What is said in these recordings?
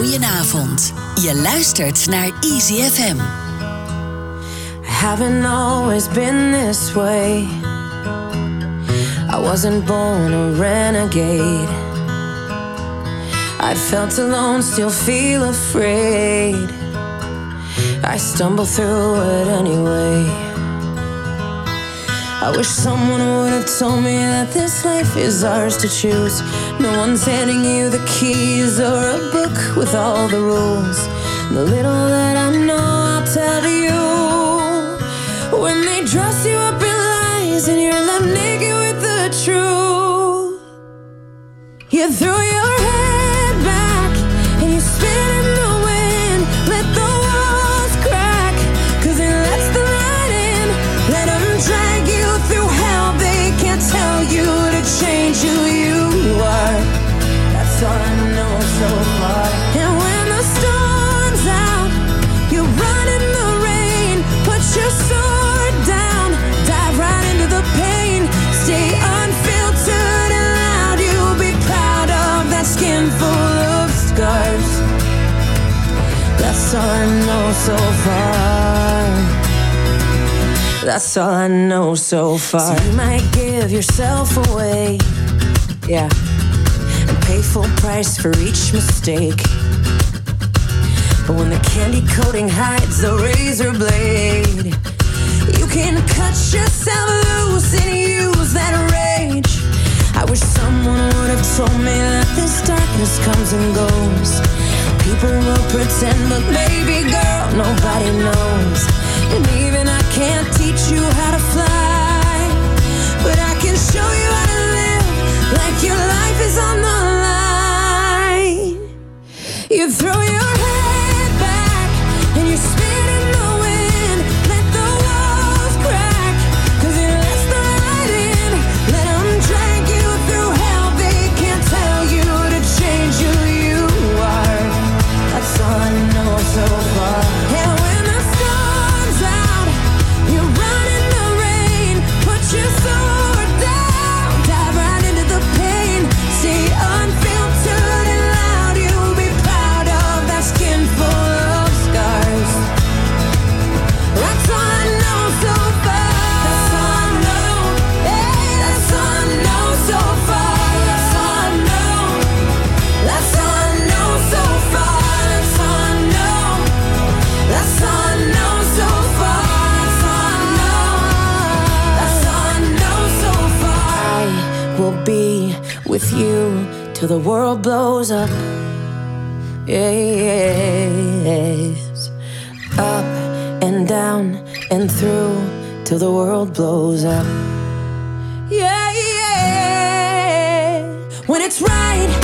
Goedenavond. Je luistert naar Easy FM. haven't always been this way. I wasn't born a renegade. I felt alone, still feel afraid. I stumble through it anyway. I wish someone would have told me that this life is ours to choose. No one's handing you the keys or a book with all the rules. The little that I know, I'll tell you. When they dress you up in lies and you're left naked with the truth, you throw your I know so far. That's all I know so far. So you might give yourself away, yeah, and pay full price for each mistake. But when the candy coating hides the razor blade, you can cut yourself loose and use that rage. I wish someone would have told me that this darkness comes and goes. People will pretend, but baby girl, nobody knows. And even I can't teach you how to fly, but I can show you how to live like your life is on the line. You throw your head with you till the world blows up. Yes. Up and down and through till the world blows up. Yeah, yeah. When it's right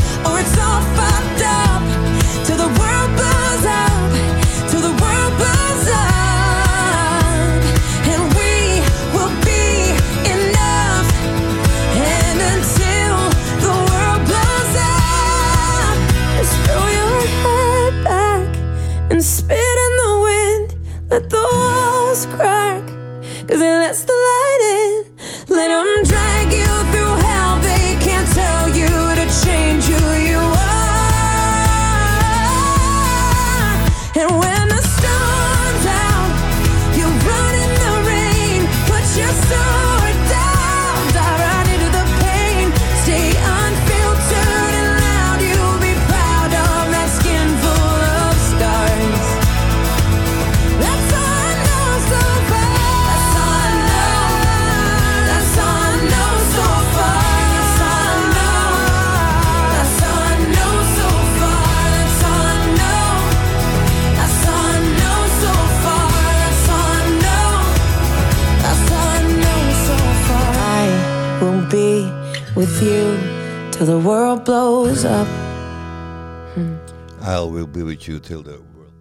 be with you till the world,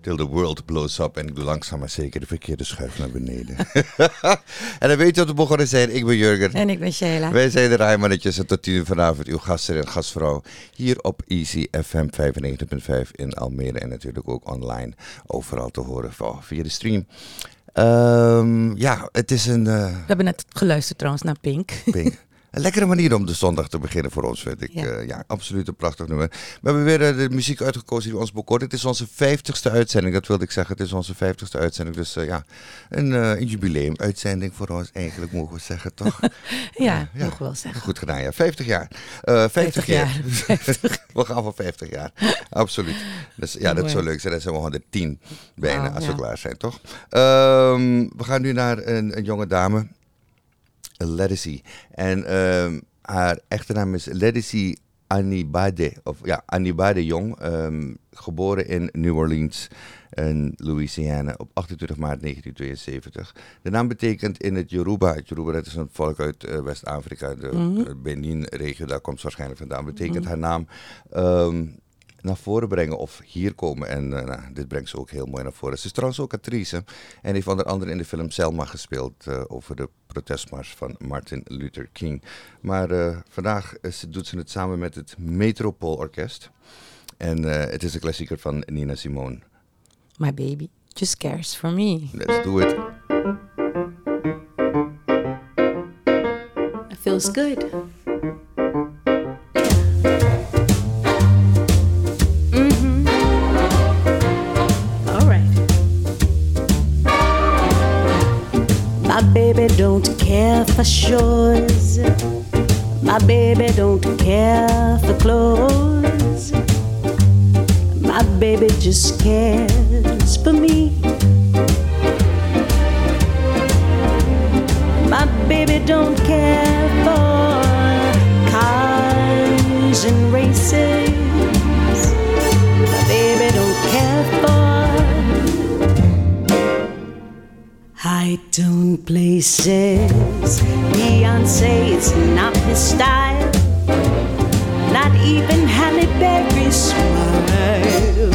till the world blows up. En ik doe langzaam maar zeker de verkeerde schuif naar beneden. en dan weet je wat we begonnen zijn. Ik ben Jurgen. En ik ben Sheila. Wij zijn de Rijmannetjes en tot tien uur vanavond uw gasten en gastvrouw. Hier op Easy FM 95.5 in Almere. En natuurlijk ook online overal te horen via de stream. Ehm, ja, het is een... eh, We hebben net geluisterd trouwens naar Pink. Pink. Een lekkere manier om de zondag te beginnen voor ons, vind ik. Ja, ja absoluut een prachtig nummer. We hebben weer de muziek uitgekozen die ons bekoort. Het is onze vijftigste uitzending, dat wilde ik zeggen. Het is onze vijftigste uitzending. Dus ja, een, een jubileum-uitzending voor ons eigenlijk, mogen we zeggen, toch? ja, ja, mogen we wel zeggen. Goed gedaan, ja. 50 jaar. 50, jaar. we gaan voor 50 jaar. Absoluut. Dus ja, dat zou leuk zijn. Dan zijn we 110 bijna, als we klaar zijn, toch? Um, we gaan nu naar een, een jonge dame. Ledisi. En um, haar echte naam is Ledisi Anibade. Of ja, Anibade Jong. Um, geboren in New Orleans in Louisiana op 28 maart 1972. De naam betekent in het Yoruba, het Yoruba dat is een volk uit uh, West-Afrika, de mm Benin-regio, daar komt ze waarschijnlijk vandaan, betekent mhm. haar naam um, naar voren brengen of hier komen. En uh, nou, dit brengt ze ook heel mooi naar voren. Ze is trouwens ook actrice en heeft onder andere in de film Selma gespeeld uh, over de protestmars van Martin Luther King. Maar uh, vandaag doet ze het samen met het Metropool Orkest. En het is een klassieker van Nina Simone. My baby just cares for me. Let's do it. It feels good. For shores. My baby don't care for clothes. My baby just cares for me. My baby don't care for cars and races. High tone places. Beyonce is not his style. Not even Halle Berry's smile.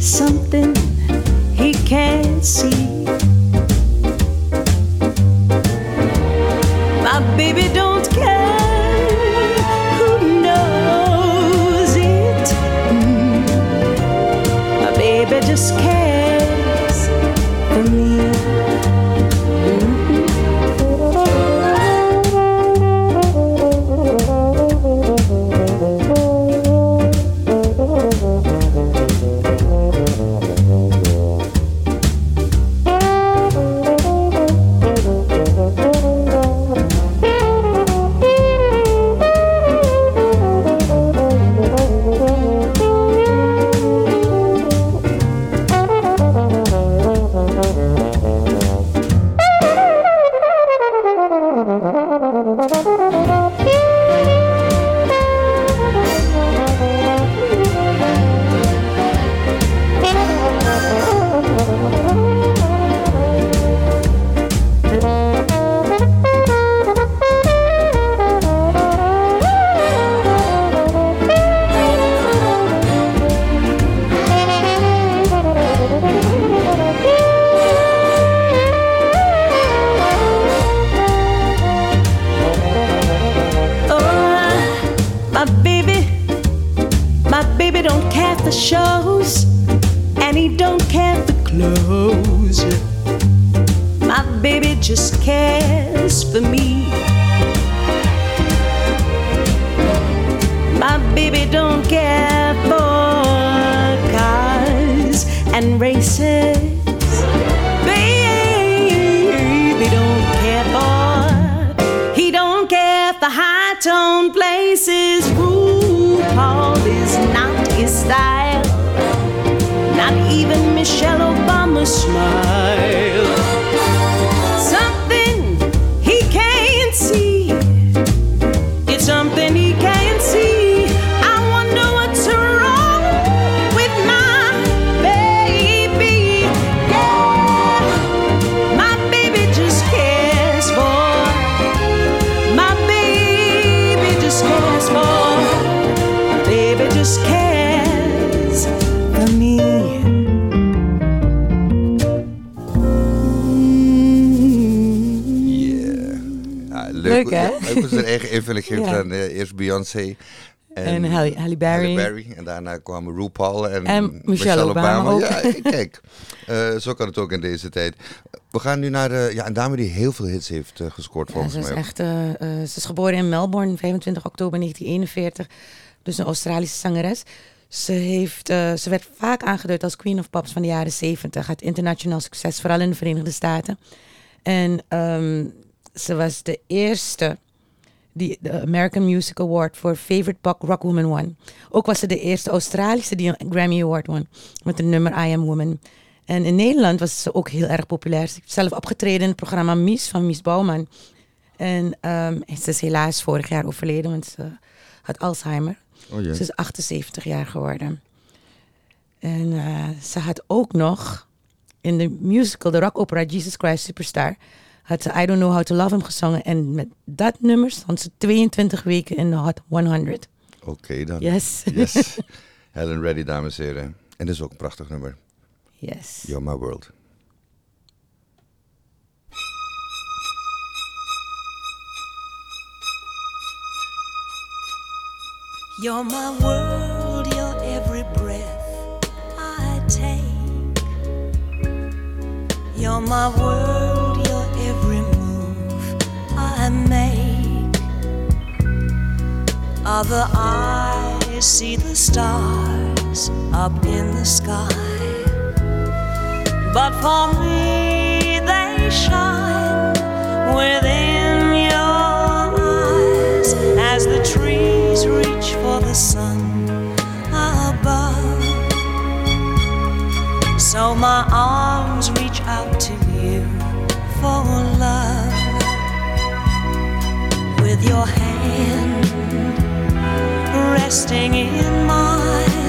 Something he can't see. My baby don't baby just cares for me. My baby don't care for cars and races. Baby don't care for. He don't care for high tone places. RuPaul is not his style. Not even Michelle Obama's smile. Ze er eigen invulling geeft aan uh, eerst Beyoncé. En, Halle, Halle Berry. Berry. En daarna kwamen RuPaul en, en Michelle, Obama. Ja, kijk. Uh, zo kan het ook in deze tijd. We gaan nu naar uh, ja, een dame die heel veel hits heeft uh, gescoord volgens ze mij. Is echt, ze is geboren in Melbourne, 25 oktober 1941. Dus een Australische zangeres. Ze, heeft, ze werd vaak aangeduid als Queen of Pops van de jaren 70. Had internationaal succes, vooral in de Verenigde Staten. En um, ze was de eerste die de American Music Award voor Favorite Rock Woman won. Ook was ze de eerste Australische die een Grammy Award won met het nummer I Am Woman. En in Nederland was ze ook heel erg populair. Ze heeft zelf opgetreden in het programma Mies van Mies Bouwman. En um, ze is helaas vorig jaar overleden, want ze had Alzheimer. Oh, Ze is 78 jaar geworden. En uh, ze had ook nog in de musical, de rock opera Jesus Christ Superstar, had ze I Don't Know How to Love Him gezongen. En met dat nummer stond ze 22 weken in de Hot 100. Oké okay, dan. Yes. yes. Helen Reddy, dames en heren. En dat is ook een prachtig nummer. Yes. You're My World. You're my world, you're every breath I take. You're my world, Other eyes see the stars up in the sky, but for me they shine within your eyes as the trees reach for the sun above. So my arms reach out to you for love with your hand resting in mine.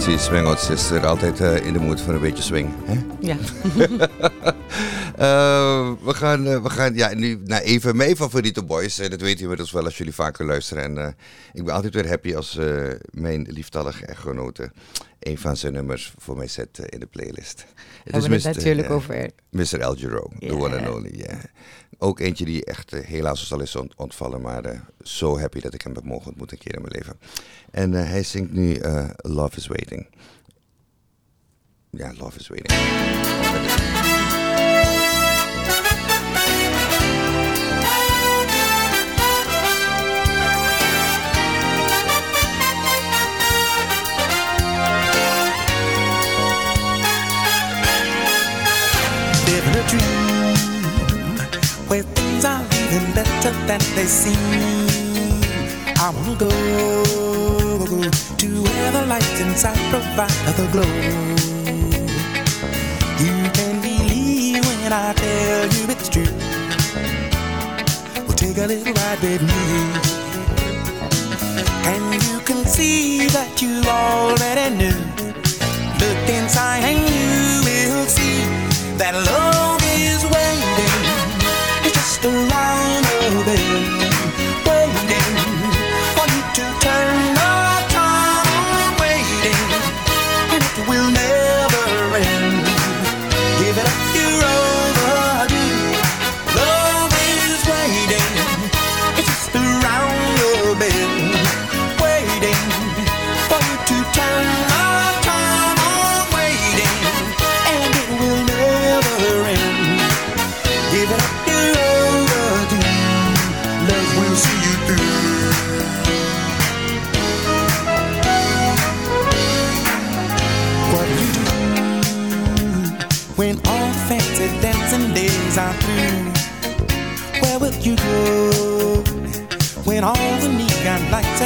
Nederlandse formatie Swing Out Sister. Altijd uh, in de moed voor een beetje swing. Hè? Ja. uh, we, gaan, uh, we gaan ja, nu naar even mijn favoriete boys. dat weten inmiddels wel als jullie vaker luisteren. En ik ben altijd weer happy als mijn lieftallige echtgenote een van zijn nummers voor mij zet in de playlist. Het is het natuurlijk over. Mr. El Giro, the one and only. Yeah. Ook eentje die echt helaas zal is ontvallen. Maar zo happy dat ik hem heb mogen ontmoeten een keer in mijn leven. En uh, hij zingt nu Love is Waiting. Ja, Love is Waiting. Even better than they seem. I wanna go to where the light inside provide the glow. You can believe when I tell you it's true. Well, take a little ride with me. And you can see that you already knew. Look inside and you will see that love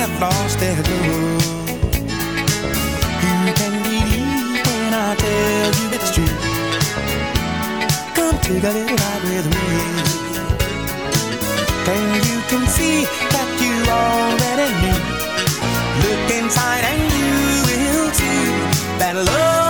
have lost their glow. You can believe when I tell you it's true. Come take a little ride with me. And you can see that you already knew. Look inside and you will see that love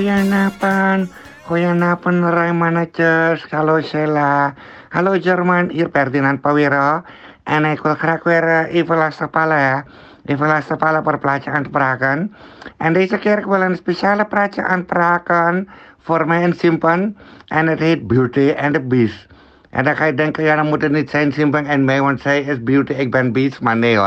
Goedenavond. Goedenavond Rai Managers. Hallo Sheila. Hallo Jerman, hier Ferdinand Pawiro. En ik wil graag weer even lastigvallen, Even lastigvallen voor een plaatje aanpraken. En deze keer wil een speciale praatje aanpraken Simpan. En het Beauty and the Beast. En dan ga je denken, ja dan Simpan en mij, want zij is Beauty, ik ben Beast. Maar nee.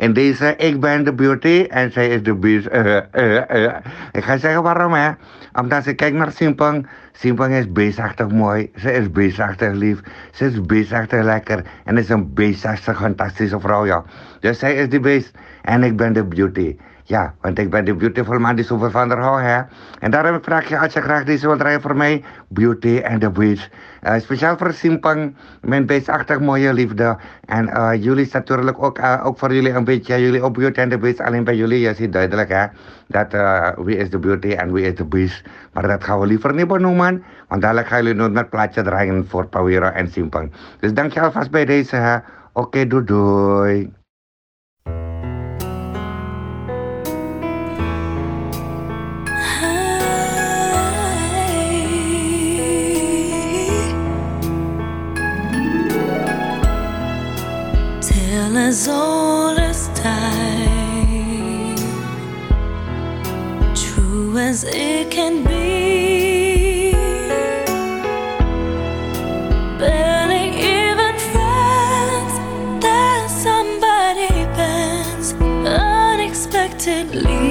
In deze, ik ben de beauty en zij is de beest. Uh, uh, uh. Ik ga zeggen waarom hè. Omdat ze kijkt naar Simpang. Simpang is beestachtig mooi. Ze is beestachtig lief. Ze is beestachtig lekker. En is een beestachtig fantastische vrouw ja. Dus zij is de beest en ik ben de beauty. Ja, want ik ben de beautiful man die zoveel van haar houdt, hè. En daarom vraag je als je graag deze wil draaien voor mij, Beauty and the Beast. Uh, speciaal voor Simpang, mijn beestachtig mooie liefde. En uh, jullie is natuurlijk ook, uh, ook voor jullie een beetje, jullie op Beauty and the Beast. Alleen bij jullie, je ziet duidelijk, hè, dat wie is de beauty en wie is de beast. Maar dat gaan we liever niet benoemen, want dadelijk gaan jullie nooit met plaatje draaien voor Pawira en Simpang. Dus dank je alvast bij deze, hè. Oké, okay, doei doei. As old as time, true as it can be. Barely even friends, that somebody bends unexpectedly.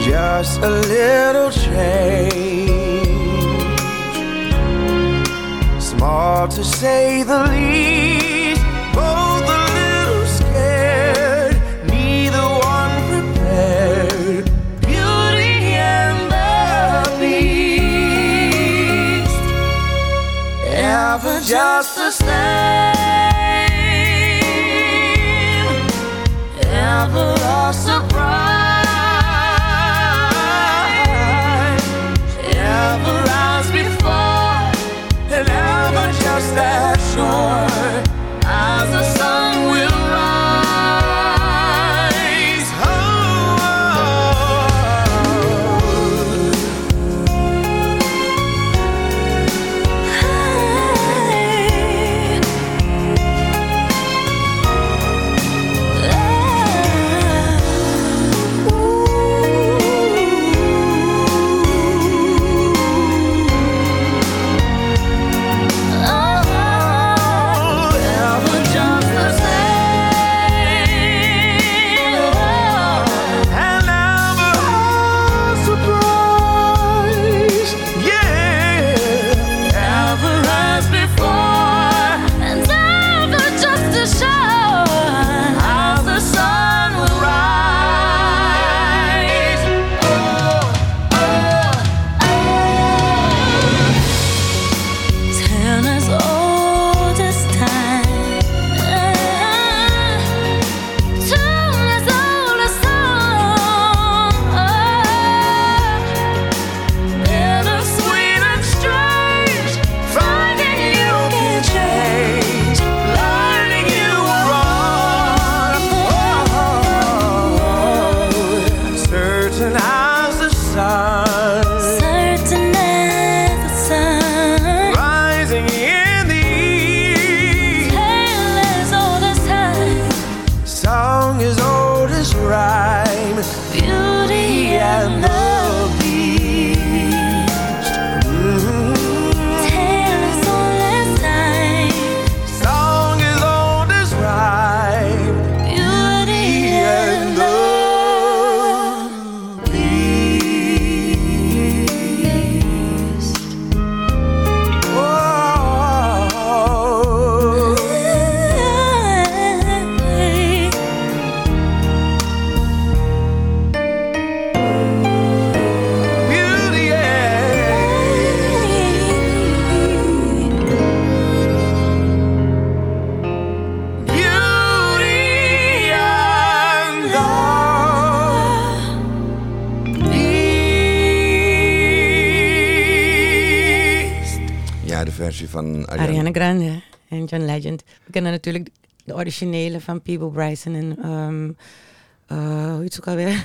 Just a little change to say the least. Both a little scared, neither one prepared. Beauty and the Beast, ever just the same, van Ariana. Ariana Grande en John Legend. We kennen natuurlijk de originele van Peeble Bryson en ehm eh, hoe heet ze ook alweer?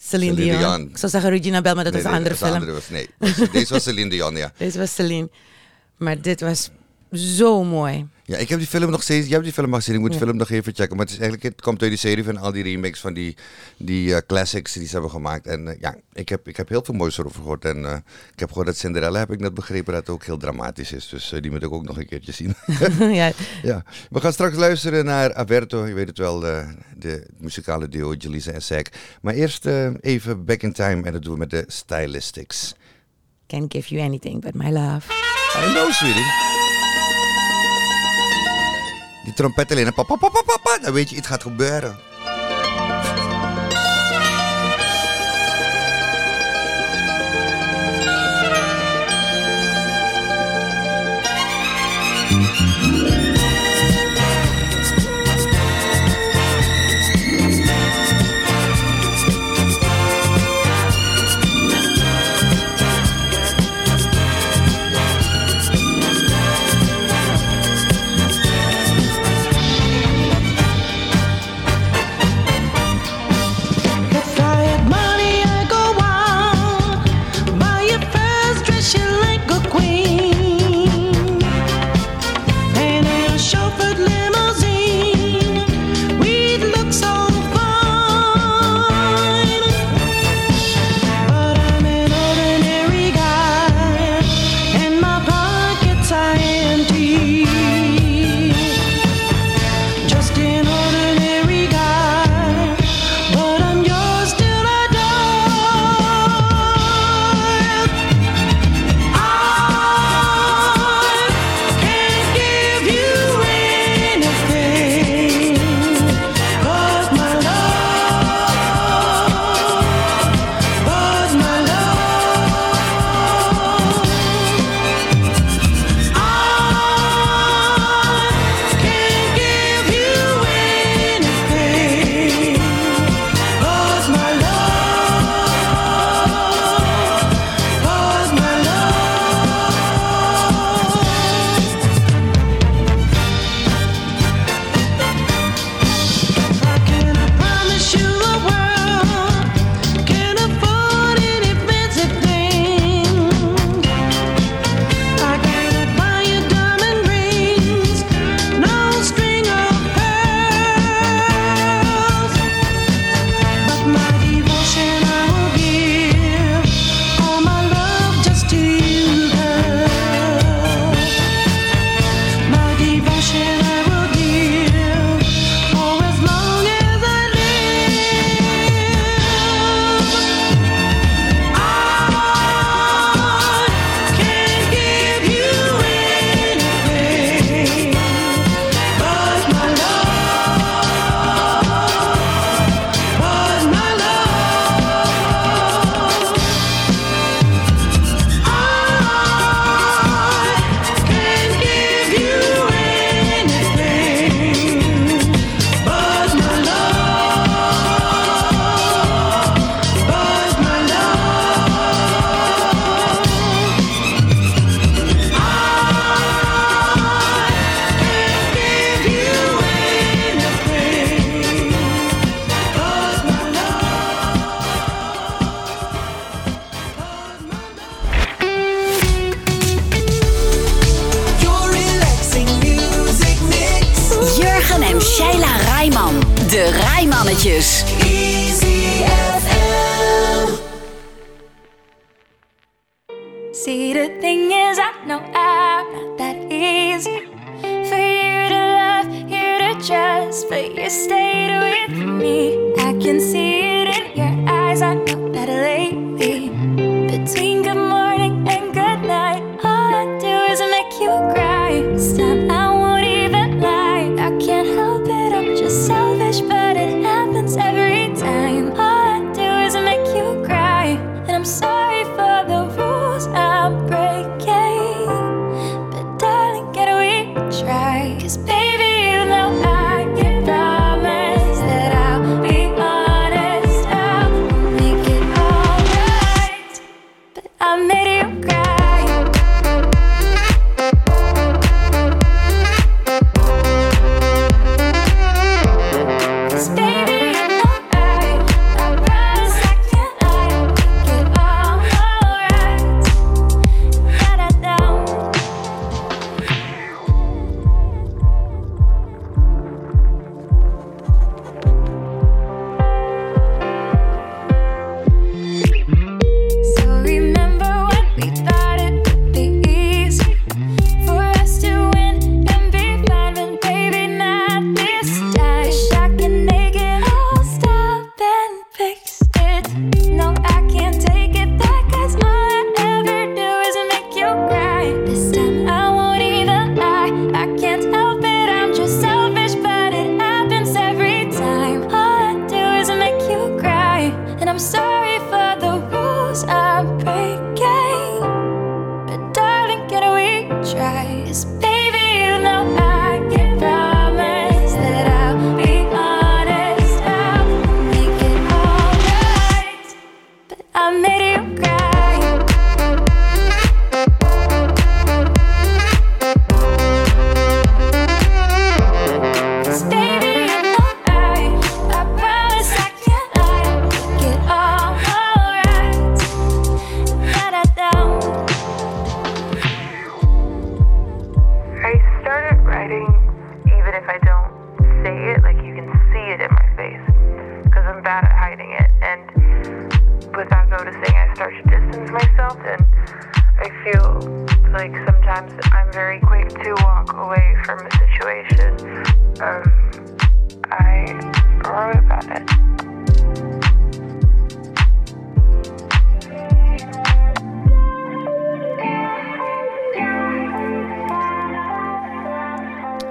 Celine, Celine Dion. Dion. Ik zou zeggen Regina Bell, maar dat Nee, was een andere film. was nee, deze was Celine Dion, ja. Deze was Celine. Maar dit was zo mooi. Ja, ik heb die film nog steeds. Je hebt die film al gezien. Ik moet de film nog even checken. Maar het, is eigenlijk, het komt uit die serie van al die remakes van die, die eh, classics die ze hebben gemaakt. En eh, ja, ik heb, ik heb heel veel moois erover gehoord. En eh, ik heb gehoord dat Cinderella, heb ik net begrepen, dat het ook heel dramatisch is. Dus die moet ik ook nog een keertje zien. ja, ja. We gaan straks luisteren naar Alberto. Je weet het wel, de, de muzikale duo Jelisa en Zack. Maar eerst even back in time. En dat doen we met de Stylistics. Can't give you anything but my love. I know, sweetie trompet alleen. Pa, pa, pa, pa, pa, dan weet je, iets gaat gebeuren.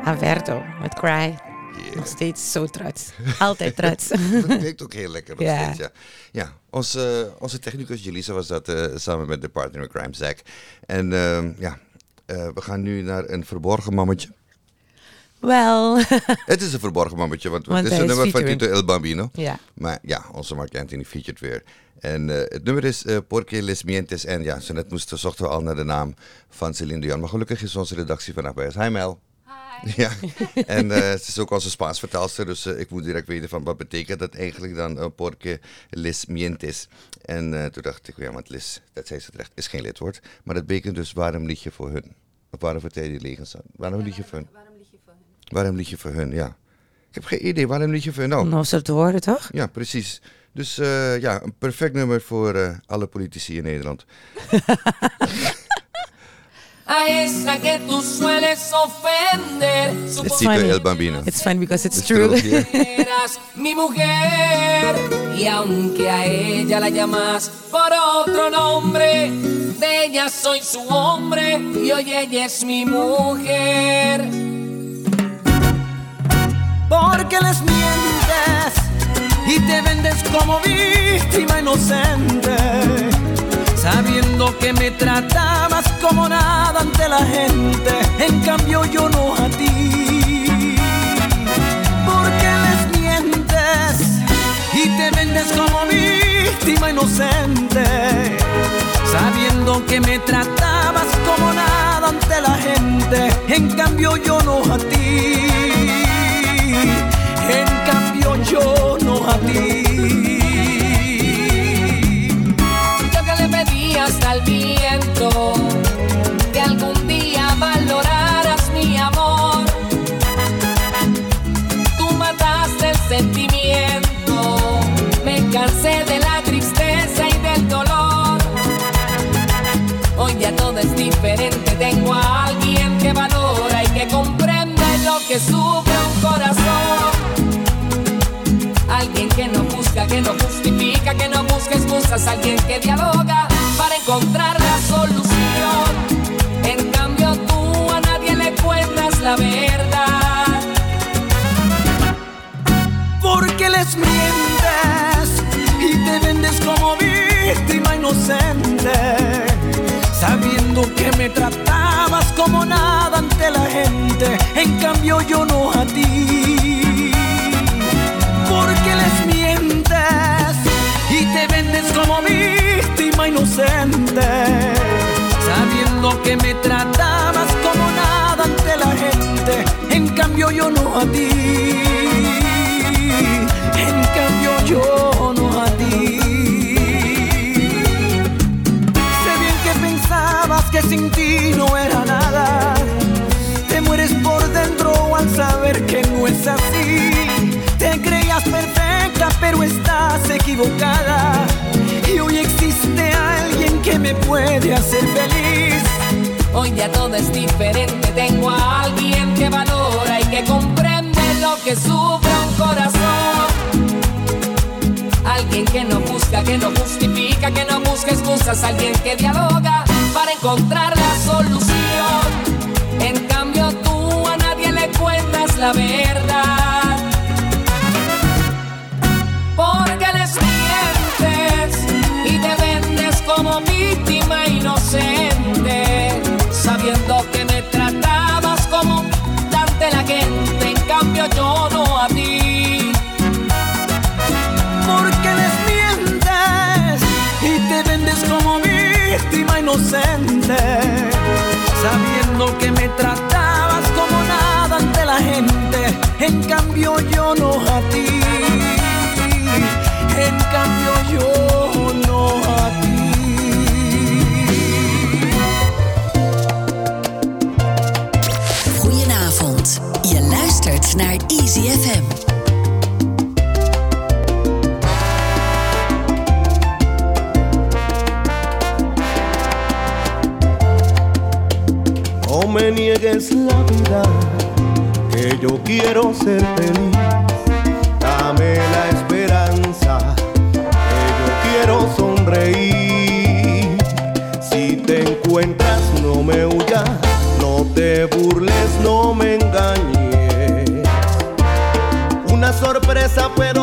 Averto met Cry. Nog steeds zo trots. Altijd trots. dat klinkt ook heel lekker nog Ja. steeds, ja. Ja, onze, onze technicus Jelisa was dat eh, samen met de partner in crime, Zack. En ehm, ja, eh, we gaan nu naar een verborgen mammetje. Wel. Het is een verborgen mammetje, want, Want het is een nummer van. Tito El Bambino. Ja. Maar ja, onze Mark Anthony featured weer. En eh, het nummer is eh Porque Les Mientes. En ja, zo net moesten, zochten we al naar de naam van Celine Dion. Maar gelukkig is onze redactie vandaag bij ons. Hi Mel. Ja, en eh, het is ook onze Spaans vertaalster, dus eh, ik moet direct weten van wat betekent dat eigenlijk dan uh, porque les mientes. En eh, toen dacht ik, ja, want les, dat zei ze terecht, is geen lidwoord. Maar dat betekent dus waarom lieg je voor hun? Of waarom vertel je legens aan? Waarom lieg je voor hun? Waarom lieg je voor hun, ja. Ik heb geen idee, waarom lieg je voor hun? Om nog zo te horen, toch? Ja, precies. Dus eh, ja, een perfect nummer voor eh, alle politici in Nederland. A esa que tú sueles ofender. It's El Bambino. It's fun because it's It's true. true, yeah. que eras mi mujer. Y aunque a ella la llamas por otro nombre, de ella soy su hombre y hoy ella es mi mujer. Porque les mientes y te vendes como víctima inocente, sabiendo que me tratabas como nada ante la gente, en cambio yo no a ti. Porque les mientes y te vendes como víctima inocente, sabiendo que me tratabas como nada ante la gente, en cambio yo no a ti. En cambio yo no a ti. Diferente, tengo a alguien que valora y que comprende lo que sufre un corazón. Alguien que no busca, que no justifica, que no busca excusas, alguien que dialoga para encontrar la solución. En cambio tú a nadie le cuentas la verdad. Porque les mientes y te vendes como víctima inocente, sabiendo que me tratabas como nada ante la gente, en cambio yo no a ti. Porque les mientes y te vendes como víctima inocente, sabiendo que me tratabas como nada ante la gente, en cambio yo no a ti. En cambio yo sin ti no era nada. Te mueres por dentro al saber que no es así. Te creías perfecta, pero estás equivocada. Y hoy existe alguien que me puede hacer feliz. Hoy ya todo es diferente, tengo a alguien que valora y que comprende lo que sufre un corazón. Alguien que no busca, que no justifica, que no busca excusas, alguien que dialoga para encontrar la solución. En cambio tú a nadie le cuentas la verdad. Inocente, sabiendo que me tratabas como nada ante la gente, en cambio yo no a ti. En cambio yo no a ti. Goedenavond. Je luistert naar Easy FM. Niegues la vida, que yo quiero ser feliz. Dame la esperanza, que yo quiero sonreír. Si te encuentras, no me huyas, no te burles, no me engañes. Una sorpresa puedo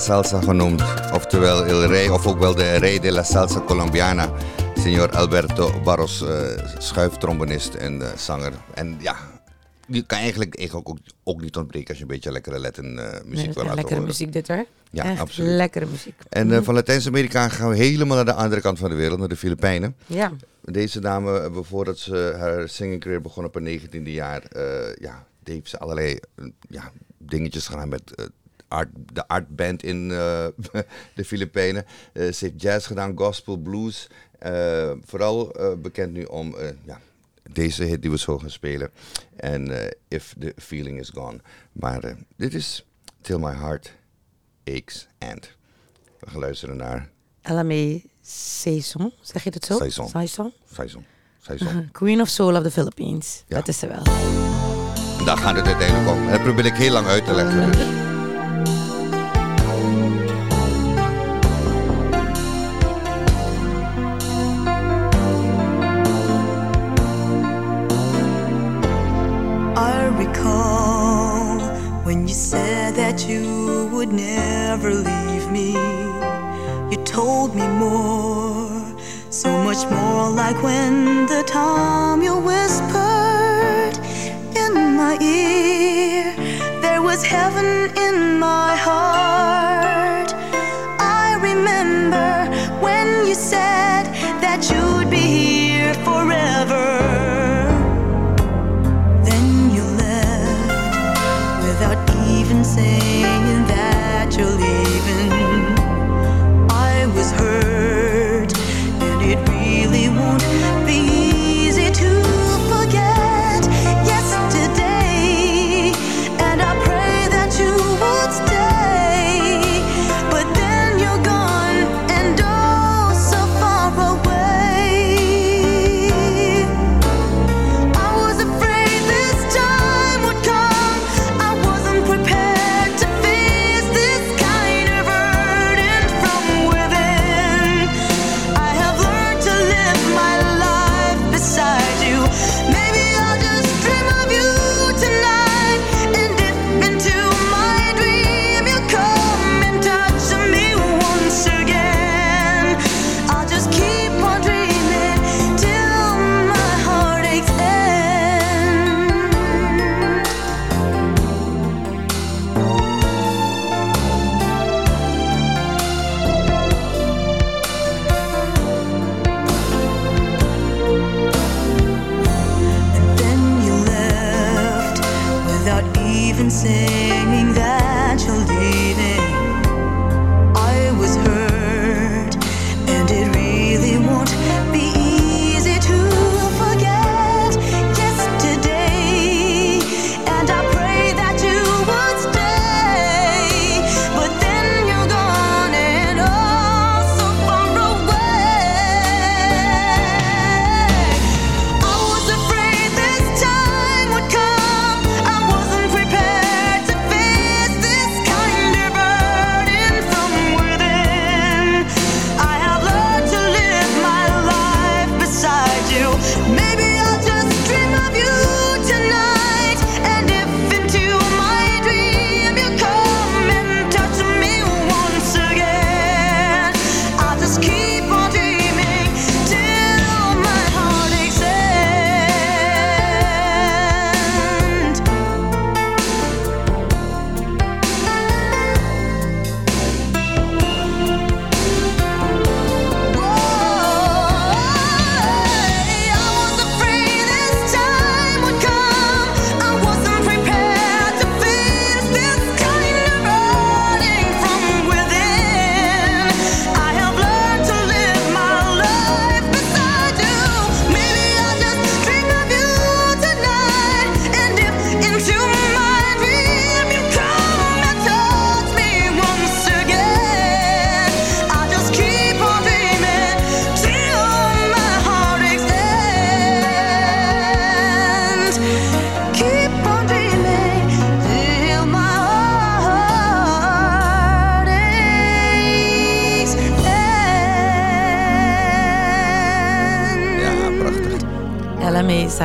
salsa genoemd. Oftewel El Rey, of ook wel de Rey de la Salsa Colombiana. Senor Alberto Barros, uh, schuiftrombonist en uh, zanger. En ja, die kan eigenlijk, eigenlijk ook, ook niet ontbreken als je een beetje lekkere Latin eh, muziek Nee, wil laten lekkere horen. muziek dit hoor. Ja, Echt absoluut. lekkere muziek. En eh, van Latijns-Amerika gaan we helemaal naar de andere kant van de wereld, naar de Filipijnen. Ja. Deze dame, voordat ze haar singing career begon op haar negentiende jaar, eh, ja, heeft ze allerlei eh, ja, dingetjes gedaan met eh, art, de artband in eh, de Filipijnen. Eh, ze heeft jazz gedaan, gospel, blues. Eh, vooral bekend nu om ja, deze hit die we zo gaan spelen. En If the Feeling is Gone. Maar dit is Till My Heart Aches And. We gaan luisteren naar LMA Saison, zeg je het zo? Saison. Saison? Saison. Saison. Queen of Soul of the Philippines. Ja. Dat is ze wel. En daar gaat het uiteindelijk om. En dat probeer ik heel lang uit te leggen. Dus. told me more, so much more like when the time you whispered in my ear. There was heaven in my heart.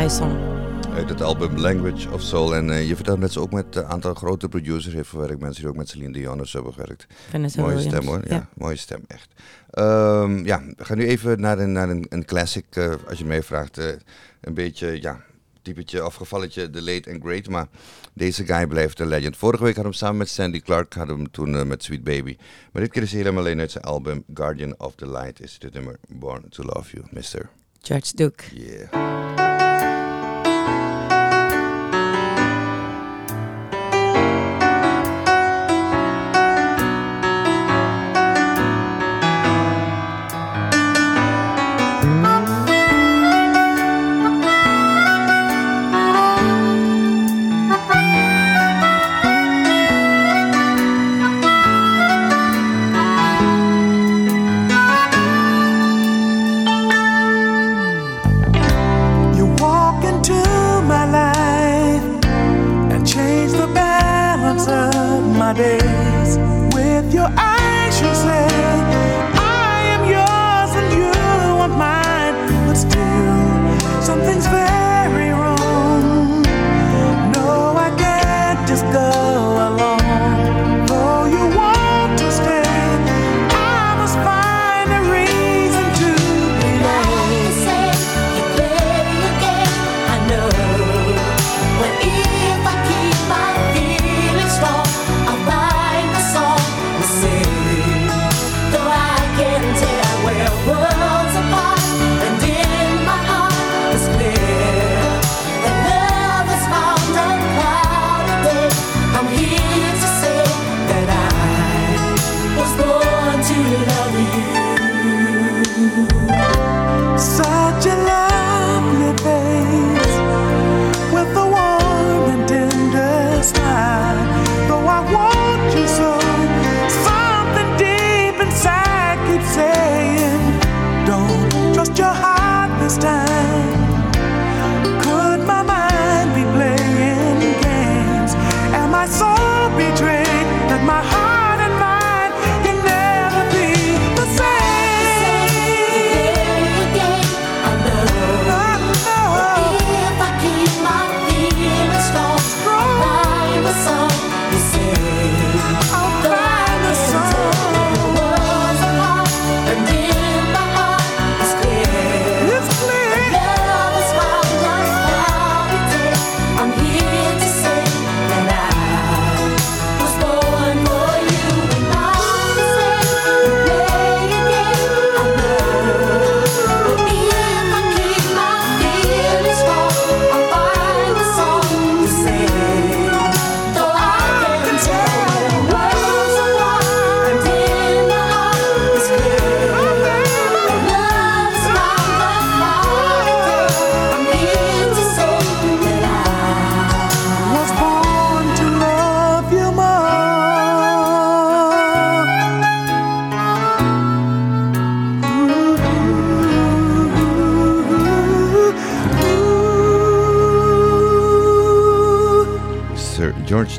Uit het album Language of Soul. En eh, je vertelt net ze ook met een aantal grote producers heeft gewerkt. Mensen die ook met Celine Dion en zo hebben gewerkt. Vanessa mooie Williams, stem hoor. Ja, ja. mooie stem echt. Ehm, ja, we gaan nu even naar een, naar een, een classic. eh, als je mij vraagt, eh, een beetje, ja, typetje of gevalletje The Late and Great. Maar deze guy blijft een legend. Vorige week hadden we hem samen met Sandy Clark. Hadden we hem toen eh, met Sweet Baby. Maar dit keer is hij helemaal alleen uit zijn album Guardian of the Light. Is dit nummer Born to Love You, Mr. George Duke. Yeah.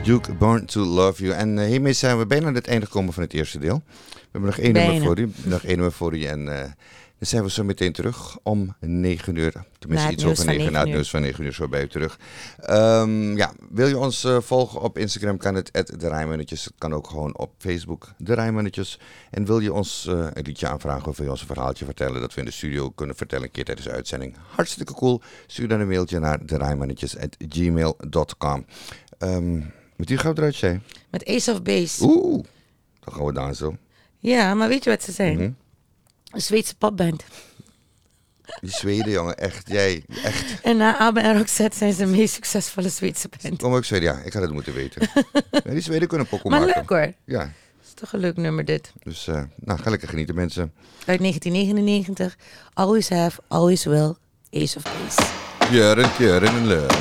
Duke, Born to Love You. En eh, hiermee zijn we bijna aan het einde gekomen van het eerste deel. We hebben nog één nummer Bijna. voor u. Nog één nummer voor u. En eh, dan zijn we zo meteen terug om 9 uur. Tenminste, iets over van 9 na het 9 uur. nieuws van 9 uur zo bij u terug. Ehm, ja, wil je ons eh, volgen op Instagram, kan het de Rijmannetjes. Het kan ook gewoon op Facebook, de Rijmannetjes. En wil je ons een liedje aanvragen of wil je ons een verhaaltje vertellen dat we in de studio kunnen vertellen een keer tijdens de uitzending. Hartstikke cool. Stuur dan een mailtje naar de gmail.com. Ehm met wie gaan we eruit zijn? Met Ace of Base. Oeh, dan gaan we dansen. Ja, maar weet je wat ze zijn? Mhm. Een Zweedse popband. Die Zweden, jongen, echt, jij, echt. En na ABBA en Roxette zijn ze de meest succesvolle Zweedse band. Kom ook Zweden, ja, ik had het moeten weten. ja, die Zweden kunnen pokken Maar maken. leuk hoor. Ja, Dat is toch een leuk nummer dit. dus eh, nou, ga lekker genieten mensen. Uit 1999. Always have, always will. Ace of Base. Jaren, jaren en leuren.